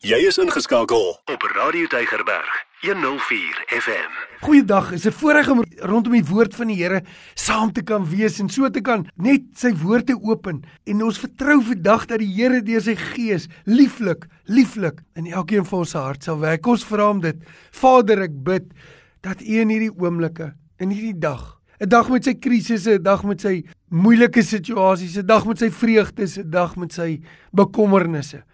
Jy is ingeskakel op Radio Deigerberg 104 FM. Goeiedag, is 'n voorreg om rondom die woord van die Here saam te kan wees en so te kan net sy woorde open en ons vertrou vandag dat die Here deur sy Gees lieflik, lieflik in elkeen van ons hart sal werk. Ons vra hom dit. Vader, ek bid dat U in hierdie oomblikke, in hierdie dag 'n dag met sy krisisse, 'n dag met sy moeilike situasies, 'n dag met sy vreugdes, 'n dag met sy bekommernisse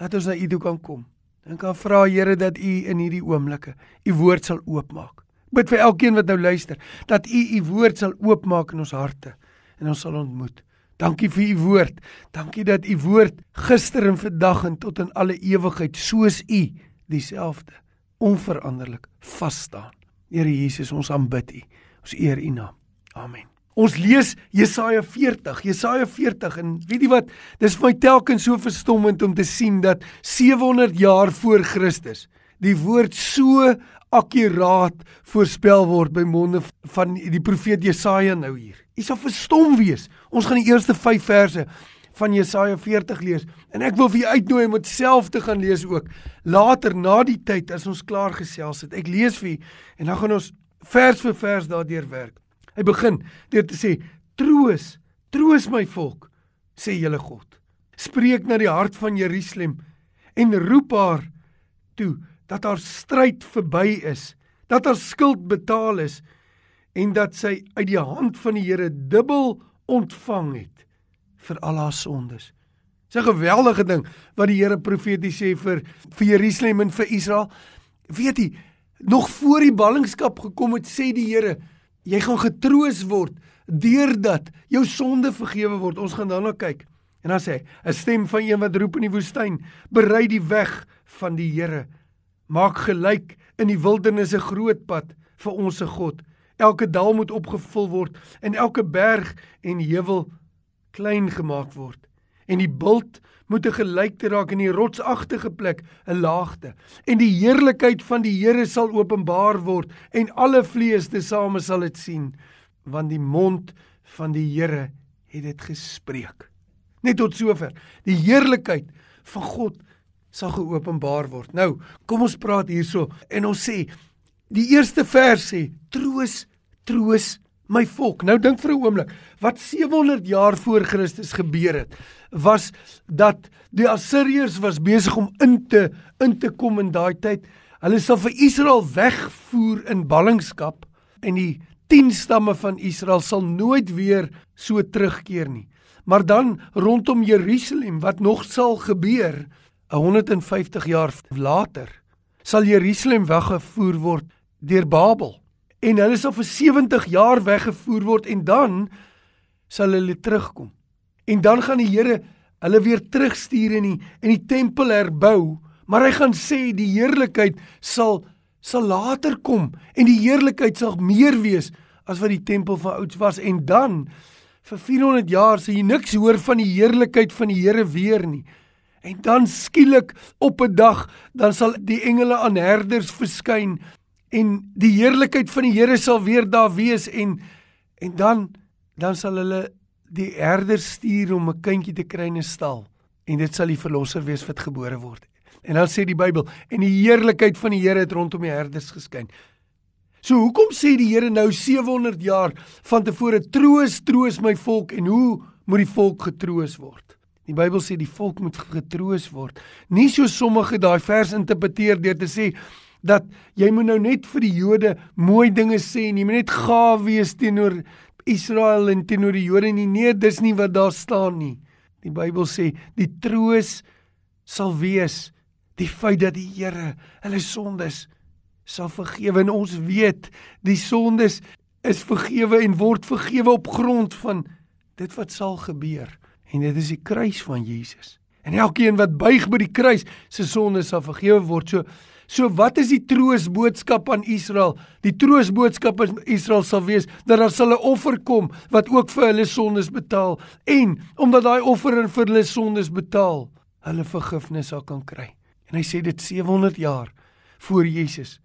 dat ons na U toe kan kom. En kan vra Here dat U in hierdie oomblikke U woord sal oopmaak. Bid vir elkeen wat nou luister dat U U woord sal oopmaak in ons harte en ons sal ontmoet. Dankie vir U woord. Dankie dat U woord gister en vandag en tot in alle ewigheid soos U dieselfde onveranderlik vas staan. Here Jesus, ons aanbid U. Ons eer U naam. Amen. Ons lees Jesaja 40, Jesaja 40 en weet jy wat? Dis vir my telkens so verstommend om te sien dat 700 jaar voor Christus die woord so akkuraat voorspel word by monde van die profeet Jesaja nou hier. Jy sal verstom wees. Ons gaan die eerste 5 verse van Jesaja 40 lees en ek wil vir jou uitnooi om dit self te gaan lees ook later na die tyd as ons klaar gesels het. Ek lees vir en dan gaan ons vers vir vers daardeur werk. Hy begin deur te sê: "Troos, troos my volk," sê julle God. Spreek na die hart van Jerusalem en roep haar toe dat haar stryd verby is, dat haar skuld betaal is en dat sy uit die hand van die Here dubbel ontvang het vir al haar sondes. Dis 'n geweldige ding wat die Here profeties sê vir vir Jerusalem en vir Israel. Weet jy, nog voor die ballingskap gekom het, sê die Here, jy gaan getroos word deurdat jou sonde vergewe word. Ons gaan daarna kyk. En dan sê hy, 'n stem van een wat roep in die woestyn, berei die weg van die Here. Maak gelyk in die wildernis 'n groot pad vir ons se God. Elke dal moet opgevul word en elke berg en heuwel klein gemaak word. En die bult moet 'n gelykte raak in die rotsagtige plek 'n laagte. En die heerlikheid van die Here sal openbaar word en alle vlees tesame sal dit sien want die mond van die Here het dit gespreek. Net tot sover. Die heerlikheid van God sal geopenbaar word. Nou kom ons praat hierso en ons sê die eerste vers sê troos troos my volk. Nou dink vir 'n oomblik, wat 700 jaar voor Christus gebeur het, was dat die Assiriërs was besig om in te in te kom in daai tyd. Hulle sal vir Israel wegvoer in ballingskap en die 10 stamme van Israel sal nooit weer so terugkeer nie. Maar dan rondom Jerusalem wat nog sal gebeur 150 jaar later sal Jerusalem weggevoer word deur Babel en hulle sal vir 70 jaar weggevoer word en dan sal hulle terugkom. En dan gaan die Here hulle weer terugstuur in die in die tempel herbou, maar hy gaan sê die heerlikheid sal sal later kom en die heerlikheid sal meer wees as wat die tempel van ouds was en dan vir 400 jaar sal jy niks hoor van die heerlikheid van die Here weer nie. En dan skielik op 'n dag dan sal die engele aan herders verskyn en die heerlikheid van die Here sal weer daar wees en en dan dan sal hulle die herders stuur om 'n kindjie te kry in 'n stal en dit sal die verlosser wees wat gebore word. En dan sê die Bybel en die heerlikheid van die Here het rondom die herders geskyn. So hoekom sê die Here nou 700 jaar van tevore troos troos my volk en hoe moet die volk getroos word? Die Bybel sê die volk moet getroos word. Nie so sommige daai vers interpreteer deur te sê dat jy moet nou net vir die Jode mooi dinge sê en jy moet net gaaf wees teenoor Israel en teenoor die Jode nie. Nee, dis nie wat daar staan nie. Die Bybel sê die troos sal wees die feit dat die Here hulle sondes sal vergewe en ons weet die sondes is vergewe en word vergewe op grond van dit wat sal gebeur en dit is die kruis van Jesus. En elkeen wat buig by die kruis, se sondes sal vergewe word. So So wat is die troosboodskap aan Israel? Die troosboodskap aan Israel sal wees dat daar sal 'n offer kom wat ook vir hulle sondes betaal en omdat daai offer en vir hulle sondes betaal, hulle vergifnis sal kan kry. En hy sê dit 700 jaar voor Jesus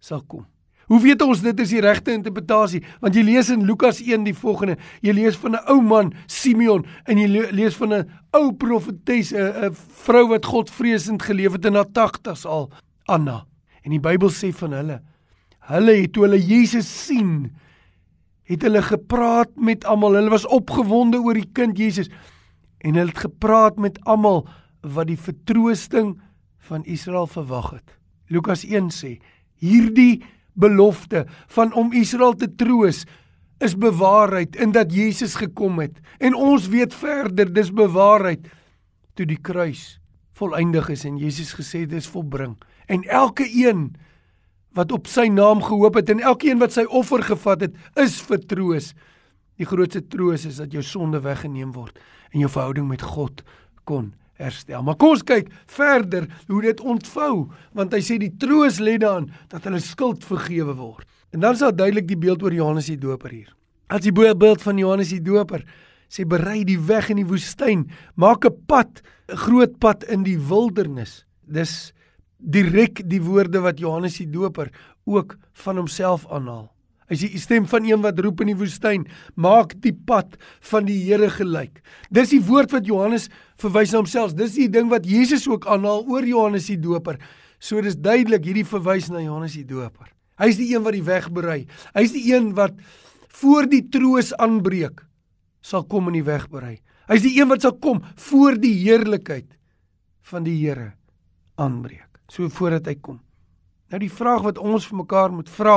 sal kom. Hoe weet ons dit is die regte interpretasie? Want jy lees in Lukas 1 die volgende. Jy lees van 'n ou man, Simeon, en jy lees van 'n ou profetes, 'n vrou wat Godvreesend geleef het in haar 80's al, Anna. En die Bybel sê van hulle, hulle het toe hulle Jesus sien, het hulle gepraat met almal. Hulle was opgewonde oor die kind Jesus en hulle het gepraat met almal wat die vertroosting van Israel verwag het. Lukas 1 sê: Hierdie belofte van om Israel te troos is bewaarheid in dat Jesus gekom het en ons weet verder dis bewaarheid toe die kruis volëindig is en Jesus gesê dit is volbring en elke een wat op sy naam gehoop het en elkeen wat sy offer gevat het, is vertroos. Die grootste troos is dat jou sonde weggeneem word en jou verhouding met God kon herstel. Maar kom ons kyk verder hoe dit ontvou, want hy sê die troos lê daarin dat hulle skuld vergewe word. En dan is daar duidelik die beeld oor Johannes die Doper hier. As die beeld van Johannes die Doper sê berei die weg in die woestyn, maak 'n pad, 'n groot pad in die wildernis. Dis direk die woorde wat Johannes die Doper ook van homself aanhaal. Hy sê die stem van een wat roep in die woestyn, maak die pad van die Here gelyk. Dis die woord wat Johannes verwys na homself. Dis die ding wat Jesus ook aanhaal oor Johannes die Doper. So dis duidelik hierdie verwys na Johannes die Doper. Hy's die een wat die weg berei. Hy's die een wat voor die troos aanbreek sal kom in die weg berei. Hy's die een wat sal kom voor die heerlikheid van die Here aanbreek so voordat hy kom. Nou die vraag wat ons vir mekaar moet vra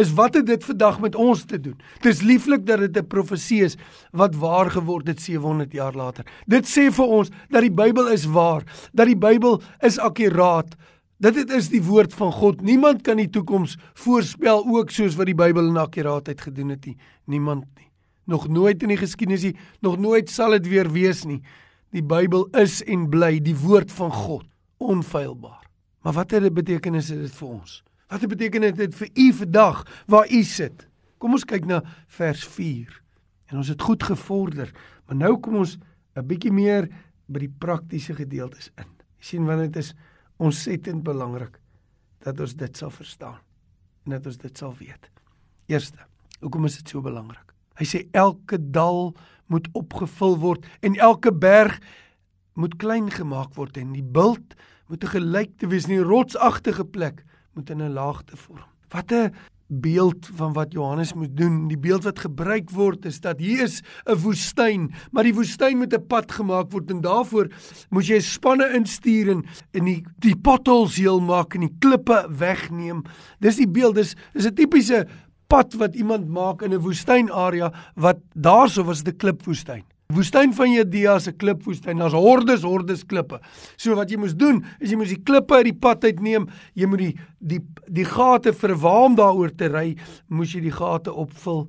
is wat het dit vandag met ons te doen? Dis lieflik dat dit 'n profesie is wat waar geword het 700 jaar later. Dit sê vir ons dat die Bybel is waar, dat die Bybel is akkuraat. Dat dit is die woord van God. Niemand kan die toekoms voorspel ook soos wat die Bybel in akkuraatheid gedoen het nie. Niemand nie. Nog nooit in die geskiedenis nie, nog nooit sal dit weer wees nie. Die Bybel is en bly die woord van God, onfeilbaar. Maar wat het dit betekenis het dit vir ons? Wat beteken dit vir u vandag waar u sit? Kom ons kyk na vers 4. En ons het goed gevorder, maar nou kom ons 'n bietjie meer by die praktiese gedeeltes in. Jy sien wanneer dit is ontsettend belangrik dat ons dit sal verstaan en dat ons dit sal weet. Eerste, hoekom is dit so belangrik? Hy sê elke dal moet opgevul word en elke berg moet klein gemaak word en die bult moet 'n gelykte wees in die rotsagtige plek moet in 'n laagte vorm. Wat 'n beeld van wat Johannes moet doen. Die beeld wat gebruik word is dat hier is 'n woestyn, maar die woestyn moet 'n pad gemaak word en daarvoor moet jy spanne instuur en in die die potholes heel maak en die klippe wegneem. Dis die beeld. Dis is 'n tipiese pad wat iemand maak in 'n woestynarea wat daarso was 'n klipwoestyn. Woestyn van Judea se klipwoestyn, daar's hordes, hordes klippe. So wat jy moes doen, is jy moes die klippe uit die pad uitneem, jy moet die die die gate vir waar om daaroor te ry, moes jy die gate opvul,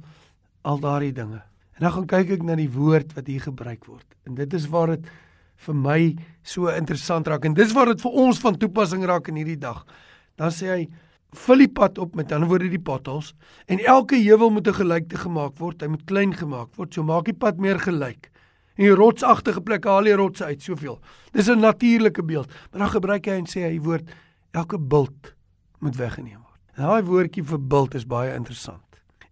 al daardie dinge. En dan gaan kyk ek na die woord wat hier gebruik word. En dit is waar dit vir my so interessant raak en dis waar dit vir ons van toepassing raak in hierdie dag. Dan sê hy vul die pad op met ander woorde die potholes en elke heuwel moet 'n gelykte gemaak word. Hy moet klein gemaak word. So maak die pad meer gelyk. En die rotsagtige plekke haal die rotse uit soveel. Dis 'n natuurlike beeld. Maar dan gebruik hy en sê hy woord elke bult moet weggeneem word. Daai woordjie vir bult is baie interessant.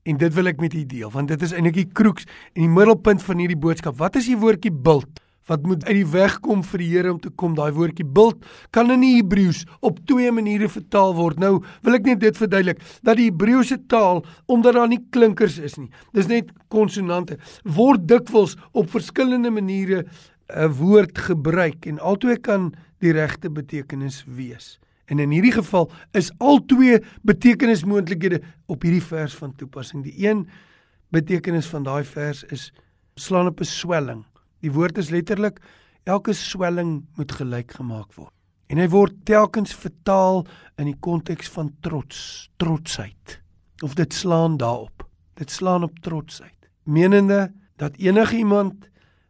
En dit wil ek met u deel want dit is eintlik die kroeks en die middelpunt van hierdie boodskap. Wat is die woordjie bult? Wat moet uit die weg kom vir die Here om te kom. Daai woordjie bult kan in die Hebreëus op twee maniere vertaal word. Nou wil ek net dit verduidelik dat die Hebreëse taal omdat daar nie klinkers is nie. Dis net konsonante word dikwels op verskillende maniere 'n woord gebruik en albei kan die regte betekenis wees. En in hierdie geval is al twee betekenismoontlikhede op hierdie vers van toepassing. Die een betekenis van daai vers is slaan op 'n swelling Die woord is letterlik elke swelling moet gelyk gemaak word. En hy word telkens vertaal in die konteks van trots, trotsheid. Of dit slaan daarop. Dit slaan op trotsheid. Menende dat enige iemand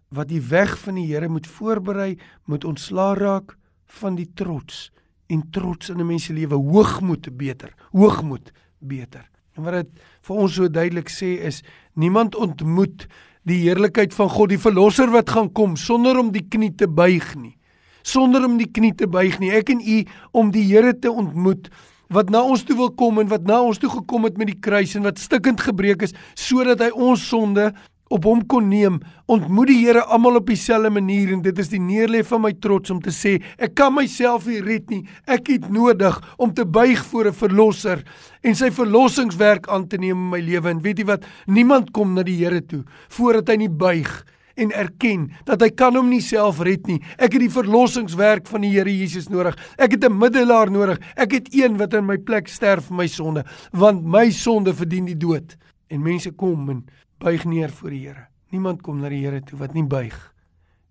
wat die weg van die Here moet voorberei, moet ontslaa raak van die trots en trots in 'n mens se lewe hoogmoed beter, hoogmoed beter. En wat dit vir ons so duidelik sê is niemand ontmoet die heerlikheid van God, die verlosser wat gaan kom sonder om die knie te buig nie. Sonder om die knie te buig nie. Ek en u om die Here te ontmoet wat na ons toe wil kom en wat na ons toe gekom het met die kruis en wat stikkend gebreek is sodat hy ons sonde op hom kon neem, ontmoet die Here almal op dieselfde manier en dit is die neerlê van my trots om te sê ek kan myself nie red nie. Ek het nodig om te buig voor 'n verlosser en sy verlossingswerk aan te neem in my lewe. En weet jy wat? Niemand kom na die Here toe voordat hy nie buig en erken dat hy kan hom nie self red nie. Ek het die verlossingswerk van die Here Jesus nodig. Ek het 'n middelaar nodig. Ek het een wat in my plek sterf vir my sonde, want my sonde verdien die dood. En mense kom en buig neer voor die Here. Niemand kom na die Here toe wat nie buig.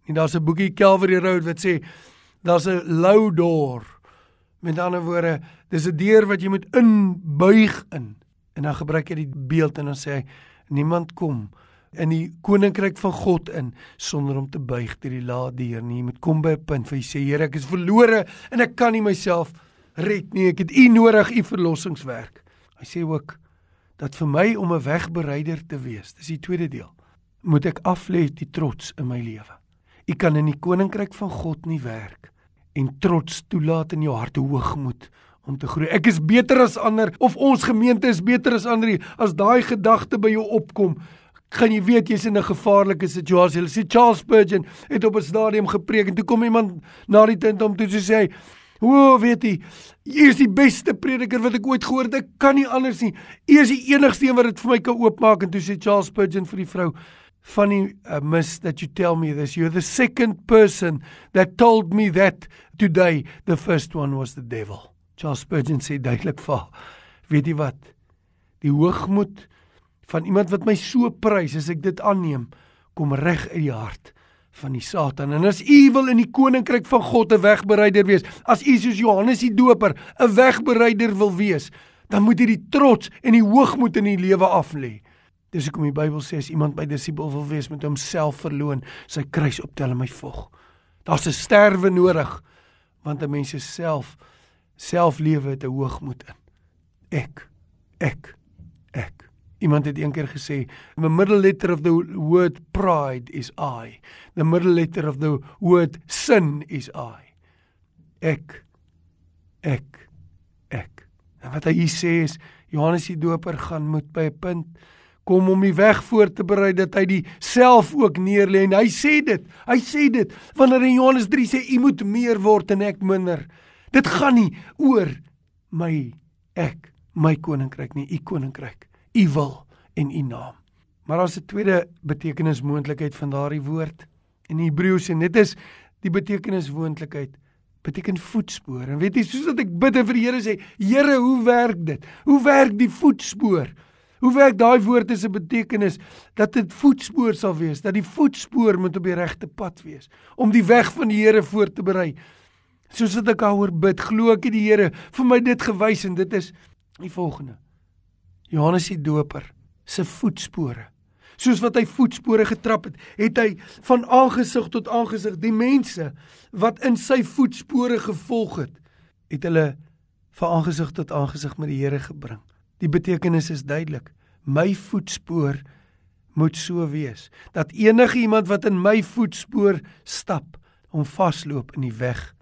En daar's 'n boekie Calvary Road wat sê daar's 'n low door. Met ander woorde, dis 'n deur wat jy moet inbuig in. En dan gebruik hy die beeld en dan sê hy niemand kom in die koninkryk van God in sonder om te buig deur die lae deur nie. Jy moet kom by 'n punt waar jy sê Here, ek is verlore en ek kan nie myself red nie. Ek het U nodig, U verlossingswerk. Hy sê ook dat vir my om 'n wegbereider te wees, dis die tweede deel, moet ek aflê die trots in my lewe. U kan in die koninkryk van God nie werk en trots toelaat in jou hart hoogmoed om te groei. Ek is beter as ander of ons gemeente is beter as ander. As daai gedagte by jou opkom, gaan jy weet jy's in 'n gevaarlike situasie. Hulle sê Charles Spurgeon het op 'n stadium gepreek en toe kom iemand na die tent om toe sê hy O, weet jy, jy is die beste prediker wat ek ooit gehoor het. Ek kan nie anders nie. U is die enigste een wat dit vir my kan oopmaak en toe sê Charles Spurgeon vir die vrou, "Funny, uh, miss that you tell me this. You're the second person that told me that today. The first one was the devil." Charles Spurgeon sê duidelik vir haar, "Weet jy wat? Die hoogmoed van iemand wat my so prys as ek dit aanneem, kom reg uit die hart." Van die Satan. En as u wil in die koninkryk van God 'n wegbereider wees, as u soos Johannes die Doper 'n wegbereider wil wees, dan moet u die trots en die hoogmoed in die lewe af lê. Dis hoekom die Bybel sê as iemand my disipel wil wees, moet homself verloon, sy kruis optel en my volg. Daar's 'n sterwe nodig want 'n mens se self selflewe het 'n hoogmoed in. Ek ek ek Iemand het eendag gesê, "The middle letter of the word pride is I. The middle letter of the word sin is I." Ek ek ek. En wat hy sê is Johannes die Doper gaan moet by 'n punt kom om die weg voor te berei dat hy die self ook neerlê en hy sê dit. Hy sê dit wanneer in Johannes 3 sê u moet meer word en ek minder. Dit gaan nie oor my ek, my koninkryk nie, u koninkryk u wil en u naam. Maar daar's 'n tweede betekenismoontlikheid van daardie woord in Hebreëus en dit is die betekenismoontlikheid beteken voetspoor. En weet jy, soos wat ek bid en vir die Here sê, Here, hoe werk dit? Hoe werk die voetspoor? Hoe werk daai woord se betekenis dat dit voetspoor sal wees, dat die voetspoor moet op die regte pad wees om die weg van die Here voor te berei. Soos wat ek daaroor bid, glo ek die Here vir my dit gewys en dit is die volgende. Johannes die Doper se voetspore. Soos wat hy voetspore getrap het, het hy van aangesig tot aangesig die mense wat in sy voetspore gevolg het, het hulle van aangesig tot aangesig met die Here gebring. Die betekenis is duidelik. My voetspoor moet so wees dat enige iemand wat in my voetspoor stap, hom vasloop in die weg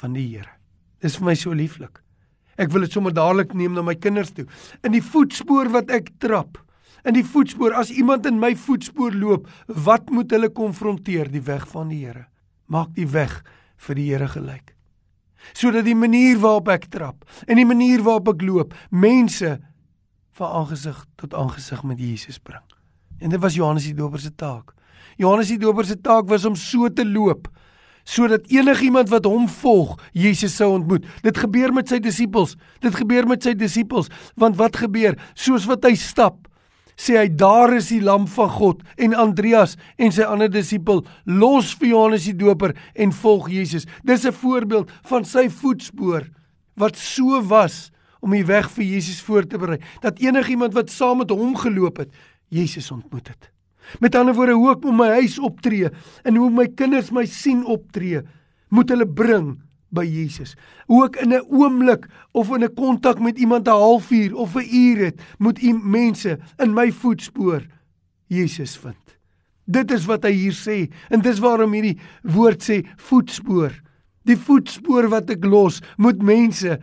van die Here. Dis vir my so lieflik. Ek wil dit sommer dadelik neem na my kinders toe. In die voetspoor wat ek trap. In die voetspoor as iemand in my voetspoor loop, wat moet hulle konfronteer? Die weg van die Here. Maak die weg vir die Here gelyk. Sodat die manier waarop ek trap en die manier waarop ek loop, mense van aangesig tot aangesig met Jesus bring. En dit was Johannes die Doper se taak. Johannes die Doper se taak was om so te loop sodat enigiemand wat hom volg, Jesus sou ontmoet. Dit gebeur met sy disippels. Dit gebeur met sy disippels, want wat gebeur? Soos wat hy stap, sê hy daar is die lam van God en Andreas en sy ander disipel los vir Johannes die Doper en volg Jesus. Dis 'n voorbeeld van sy voetspoor wat so was om die weg vir Jesus voor te berei dat enigiemand wat saam met hom geloop het, Jesus ontmoet het. Met ander woorde, hoe ek met my huis optree en hoe my kinders my sien optree, moet hulle bring by Jesus. Hoe ek in 'n oomblik of in 'n kontak met iemand 'n halfuur of 'n uur het, moet u mense in my voetspoor Jesus vind. Dit is wat hy hier sê en dis waarom hierdie woord sê voetspoor. Die voetspoor wat ek los, moet mense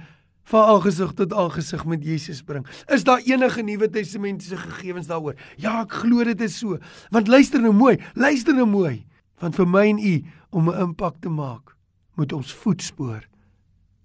van aangesig tot aangesig met Jesus bring. Is daar enige Nuwe Testamentiese gegevens daaroor? Ja, ek glo dit is so. Want luister nou mooi, luister nou mooi. Want vir my en u om 'n impak te maak, moet ons voetspoor.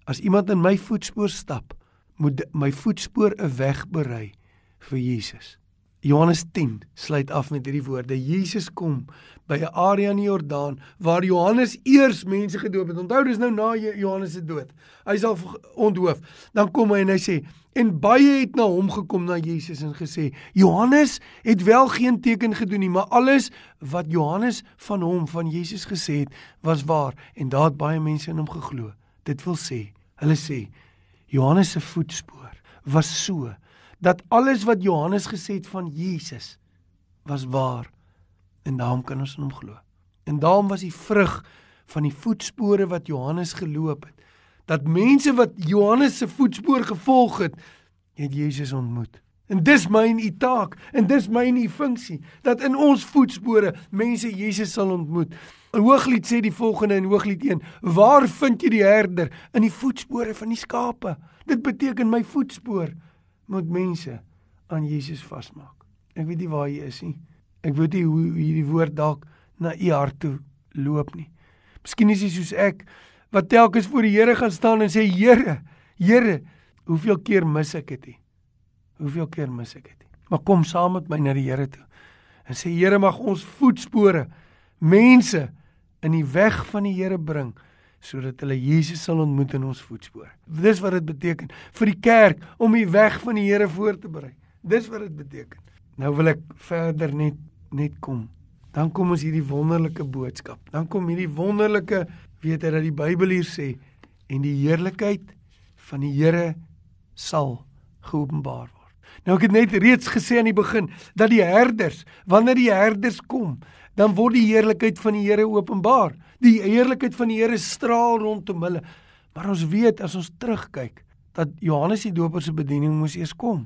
As iemand in my voetspoor stap, moet my voetspoor 'n weg berei vir Jesus. Johannes 10 sluit af met hierdie woorde: Jesus kom by 'n area in die Jordaan waar Johannes eers mense gedoop het. Onthou dis nou na Johannes se dood. Hy sal onthoof. Dan kom hy en hy sê en baie het na hom gekom na Jesus en gesê: "Johannes het wel geen teken gedoen nie, maar alles wat Johannes van hom van Jesus gesê het, was waar en daar het baie mense in hom geglo." Dit wil sê, hulle sê Johannes se voetspoor was so dat alles wat Johannes gesê het van Jesus was waar en daarom kan ons in hom glo. En daarom was die vrug van die voetspore wat Johannes geloop het dat mense wat Johannes se voetspoor gevolg het, het Jesus ontmoet. En dis my en u taak en dis my en u funksie dat in ons voetspore mense Jesus sal ontmoet. Hooglied sê die volgende in Hooglied 1: Waar vind jy die herder in die voetspore van die skape? Dit beteken my voetspoor moet mense aan Jesus vasmaak. Ek weet nie waar hy is nie. Ek weet nie hoe hierdie woord dalk na u hart toe loop nie. Miskien is jy soos ek wat telkens voor die Here gaan staan en sê Here, Here, hoeveel keer mis ek dit? Hoeveel keer mis ek dit? Maar kom saam met my na die Here toe en sê Here mag ons voetspore mense in die weg van die Here bring sodat hulle Jesus sal ontmoet in ons voetspore. Dis wat dit beteken vir die kerk om die weg van die Here voor te berei. Dis wat dit beteken. Nou wil ek verder net net kom. Dan kom ons hierdie wonderlike boodskap. Dan kom hierdie wonderlike weet jy dat die Bybel hier sê en die heerlikheid van die Here sal geopenbaar word. Nou ek het net reeds gesê aan die begin dat die herders, wanneer die herders kom, dan word die heerlikheid van die Here openbaar. Die heerlikheid van die Here straal rondom hulle. Maar ons weet as ons terugkyk dat Johannes die Doper se bediening moes eers kom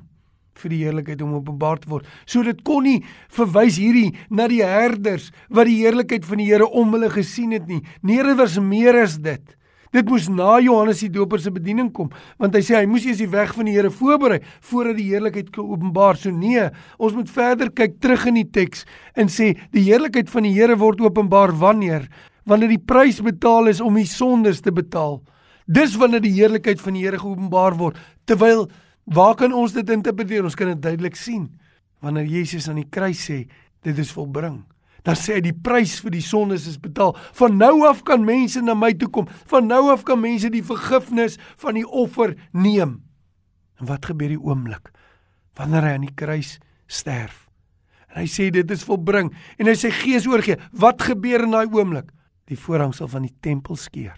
vir die heerlikheid om openbaar te word. So dit kon nie verwys hierdie na die herders wat die heerlikheid van die Here om hulle gesien het nie. Nee, dit was meer as dit. Dit moes na Johannes die Doper se bediening kom, want hy sê hy moes eers die weg van die Here voorberei voordat die heerlikheid kan openbaar. So nee, ons moet verder kyk terug in die teks en sê die heerlikheid van die Here word openbaar wanneer wanneer die prys betaal is om die sondes te betaal. Dis wanneer die heerlikheid van die Here geopenbaar word. Terwyl waar kan ons dit interpreteer? Ons kan dit duidelik sien wanneer Jesus aan die kruis sê dit is volbring dan sê hy die prys vir die sondes is betaal. Van nou af kan mense na my toe kom. Van nou af kan mense die vergifnis van die offer neem. En wat gebeur die oomblik wanneer hy aan die kruis sterf? En hy sê dit is volbring en hy sê gees oorgee. Wat gebeur in daai oomblik? Die voorhangsel van die tempel skeur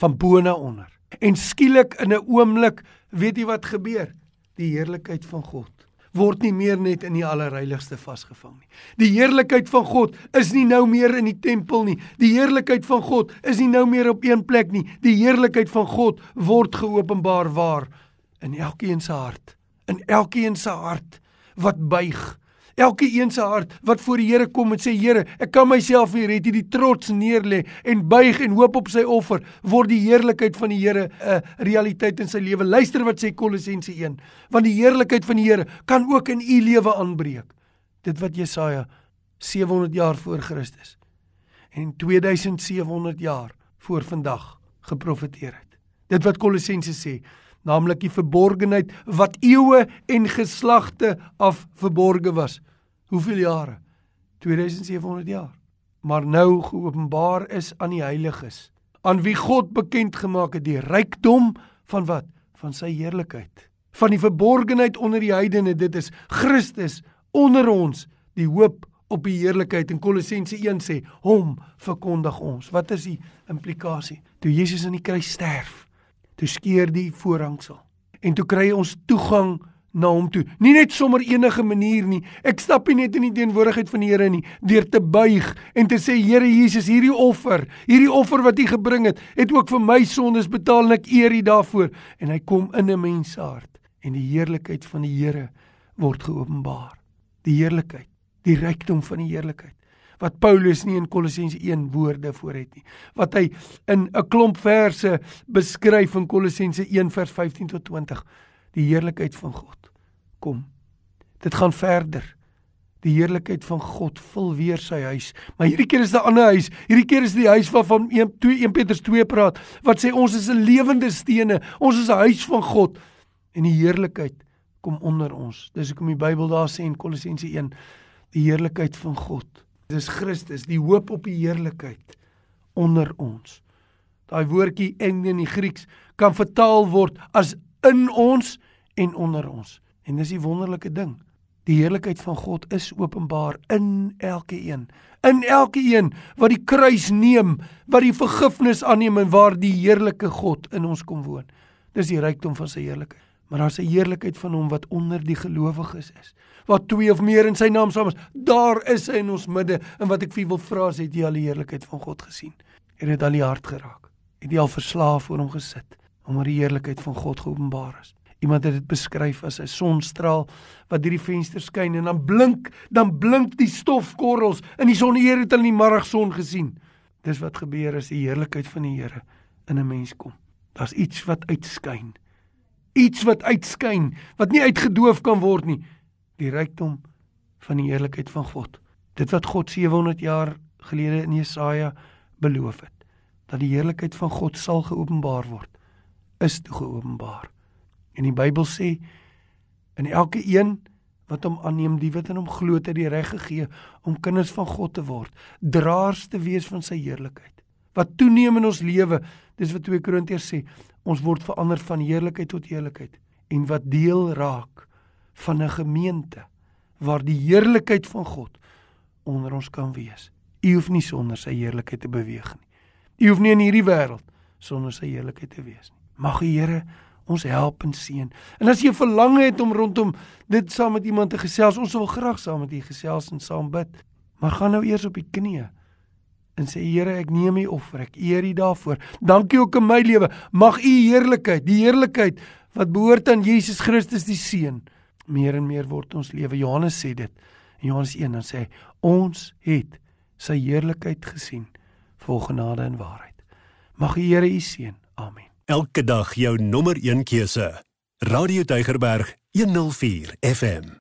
van bo na onder. En skielik in 'n oomblik, weet jy wat gebeur? Die heerlikheid van God word nie meer net in die allerheiligste vasgevang nie. Die heerlikheid van God is nie nou meer in die tempel nie. Die heerlikheid van God is nie nou meer op een plek nie. Die heerlikheid van God word geopenbaar waar in elkeen se hart, in elkeen se hart wat buig Elke een se hart wat voor die Here kom en sê Here, ek kan myself nie red nie, die trots neerlê en buig en hoop op sy offer, word die heerlikheid van die Here 'n uh, realiteit in sy lewe. Luister wat sê Kolossense 1, want die heerlikheid van die Here kan ook in u lewe aanbreek. Dit wat Jesaja 700 jaar voor Christus en 2700 jaar voor vandag geprofeteer het. Dit wat Kolossense sê, naamlik die verborgenheid wat eeue en geslagte af verborge was. Hoeveel jare? 2700 jaar. Maar nou geopenbaar is aan die heiliges, aan wie God bekend gemaak het die rykdom van wat? Van sy heerlikheid. Van die verborgenheid onder die heidene, dit is Christus onder ons, die hoop op die heerlikheid. En Kolossense 1 sê, hom verkondig ons. Wat is die implikasie? Toe Jesus aan die kruis sterf, toe skeur die voorhangsel en toe kry ons toegang na hom toe. Nie net sommer enige manier nie. Ek stap nie net in die teenwoordigheid van die Here nie deur te buig en te sê Here Jesus, hierdie offer, hierdie offer wat U gebring het, het ook vir my sondes betaal en ek eer U daarvoor. En hy kom in 'n mens hart en die heerlikheid van die Here word geopenbaar. Die heerlikheid, die rykdom van die heerlikheid wat Paulus nie in Kolossense 1 woorde voor het nie. Wat hy in 'n klomp verse beskryf in Kolossense 1 vers 15 tot 20. Die heerlikheid van God. Kom. Dit gaan verder. Die heerlikheid van God vul weer sy huis. Maar hierdie keer is 'n ander huis. Hierdie keer is die huis waarvan 1 2 1 Petrus 2 praat wat sê ons is 'n lewende stene. Ons is 'n huis van God en die heerlikheid kom onder ons. Dis hoekom die Bybel daar sê in Kolossense 1 die heerlikheid van God Dis Christus, die hoop op die heerlikheid onder ons. Daai woordjie en in die Grieks kan vertaal word as in ons en onder ons. En dis die wonderlike ding. Die heerlikheid van God is openbaar in elkeen. In elkeen wat die kruis neem, wat die vergifnis aanneem en waar die heerlike God in ons kom woon. Dis die rykdom van sy heerlikheid maar daar's 'n heerlikheid van hom wat onder die gelowiges is. Wat twee of meer in sy naam saam is, daar is hy in ons midde. En wat ek vir wil vra is, het jy al die heerlikheid van God gesien? Het dit al die hart geraak? Het jy al verslaaf voor hom gesit omdat die heerlikheid van God geopenbaar is? Iemand het dit beskryf as 'n sonstraal wat deur die venster skyn en dan blink, dan blink die stofkorrels in die son eer het hulle in die middagson gesien. Dis wat gebeur as die heerlikheid van die Here in 'n mens kom. Daar's iets wat uitskyn iets wat uitskyn, wat nie uitgedoof kan word nie, die rykdom van die heerlikheid van God. Dit wat God 700 jaar gelede in Jesaja beloof het, dat die heerlikheid van God sal geopenbaar word, is toe geopenbaar. En die Bybel sê in elke een wat hom aanneem, die wat in hom glo, het die reg gegee om kinders van God te word, draers te wees van sy heerlikheid. Wat toeneem in ons lewe, dis wat 2 Korintiërs sê, Ons word verander van heerlikheid tot heerlikheid en wat deel raak van 'n gemeente waar die heerlikheid van God onder ons kan wees. U hoef nie sonder sy heerlikheid te beweeg nie. U hoef nie in hierdie wêreld sonder sy heerlikheid te wees nie. Mag die Here ons help en seën. En as jy verlang het om rondom dit saam met iemand te gesels, ons wil graag saam met u gesels en saam bid. Maar gaan nou eers op die knieë en sê Here, ek neem U offer. Ek eer U daarvoor. Dankie ook in my lewe. Mag U heerlikheid, die heerlikheid wat behoort aan Jesus Christus die Seun, meer en meer word ons lewe. Johannes sê dit. In Johannes 1 dan sê hy, ons het sy heerlikheid gesien vol genade en waarheid. Mag die Here U seën. Amen. Elke dag jou nommer 1 keuse. Radio Deugerberg 104 FM.